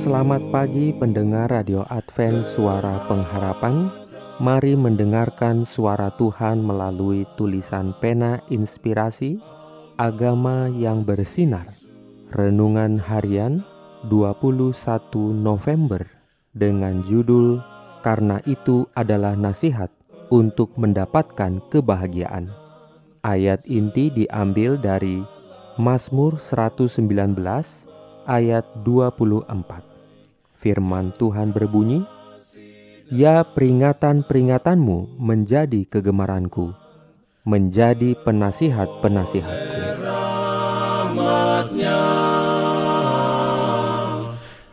Selamat pagi pendengar Radio Advent Suara Pengharapan. Mari mendengarkan suara Tuhan melalui tulisan pena inspirasi Agama yang bersinar. Renungan harian 21 November Dengan judul Karena itu adalah nasihat untuk mendapatkan kebahagiaan. Ayat inti diambil dari Mazmur 119 ayat 24 Firman Tuhan berbunyi, Ya peringatan-peringatanmu menjadi kegemaranku, menjadi penasihat-penasihatku.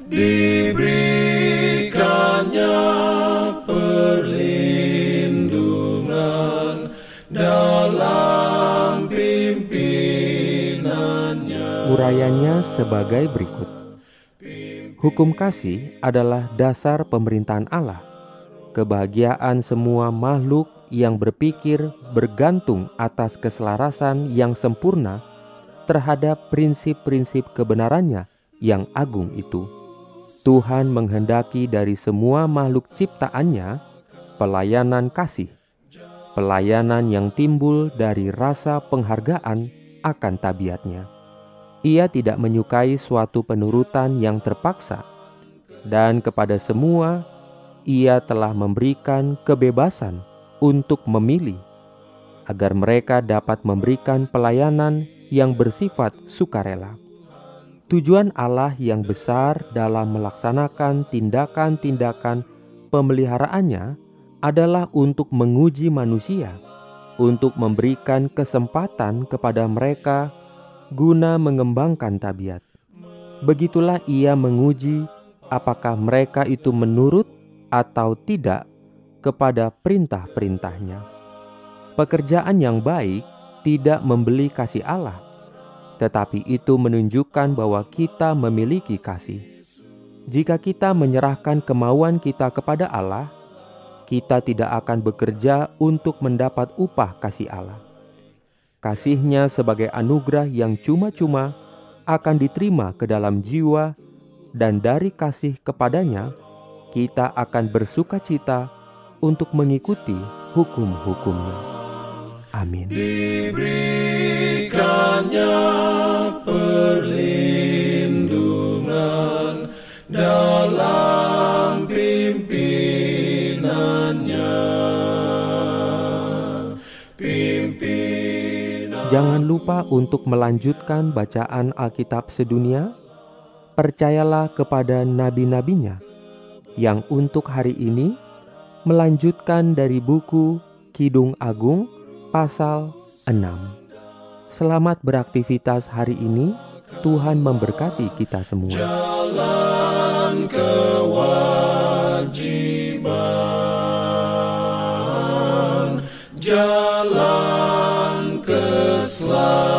diberikannya perlindungan dalam pimpinannya. Urayanya sebagai berikut. Hukum kasih adalah dasar pemerintahan Allah. Kebahagiaan semua makhluk yang berpikir bergantung atas keselarasan yang sempurna terhadap prinsip-prinsip kebenarannya yang agung itu. Tuhan menghendaki dari semua makhluk ciptaannya pelayanan kasih, pelayanan yang timbul dari rasa penghargaan akan tabiatnya. Ia tidak menyukai suatu penurutan yang terpaksa, dan kepada semua ia telah memberikan kebebasan untuk memilih, agar mereka dapat memberikan pelayanan yang bersifat sukarela. Tujuan Allah yang besar dalam melaksanakan tindakan-tindakan pemeliharaannya adalah untuk menguji manusia, untuk memberikan kesempatan kepada mereka guna mengembangkan tabiat. Begitulah ia menguji apakah mereka itu menurut atau tidak kepada perintah-perintahnya. Pekerjaan yang baik tidak membeli kasih Allah, tetapi itu menunjukkan bahwa kita memiliki kasih. Jika kita menyerahkan kemauan kita kepada Allah, kita tidak akan bekerja untuk mendapat upah kasih Allah. Kasihnya sebagai anugerah yang cuma-cuma akan diterima ke dalam jiwa dan dari kasih kepadanya kita akan bersuka cita untuk mengikuti hukum-hukumnya. Amin. Diberikannya perlindungan dalam pimpinannya. Jangan lupa untuk melanjutkan bacaan Alkitab sedunia. Percayalah kepada nabi-nabinya yang untuk hari ini melanjutkan dari buku Kidung Agung pasal 6. Selamat beraktivitas hari ini. Tuhan memberkati kita semua. jalan love.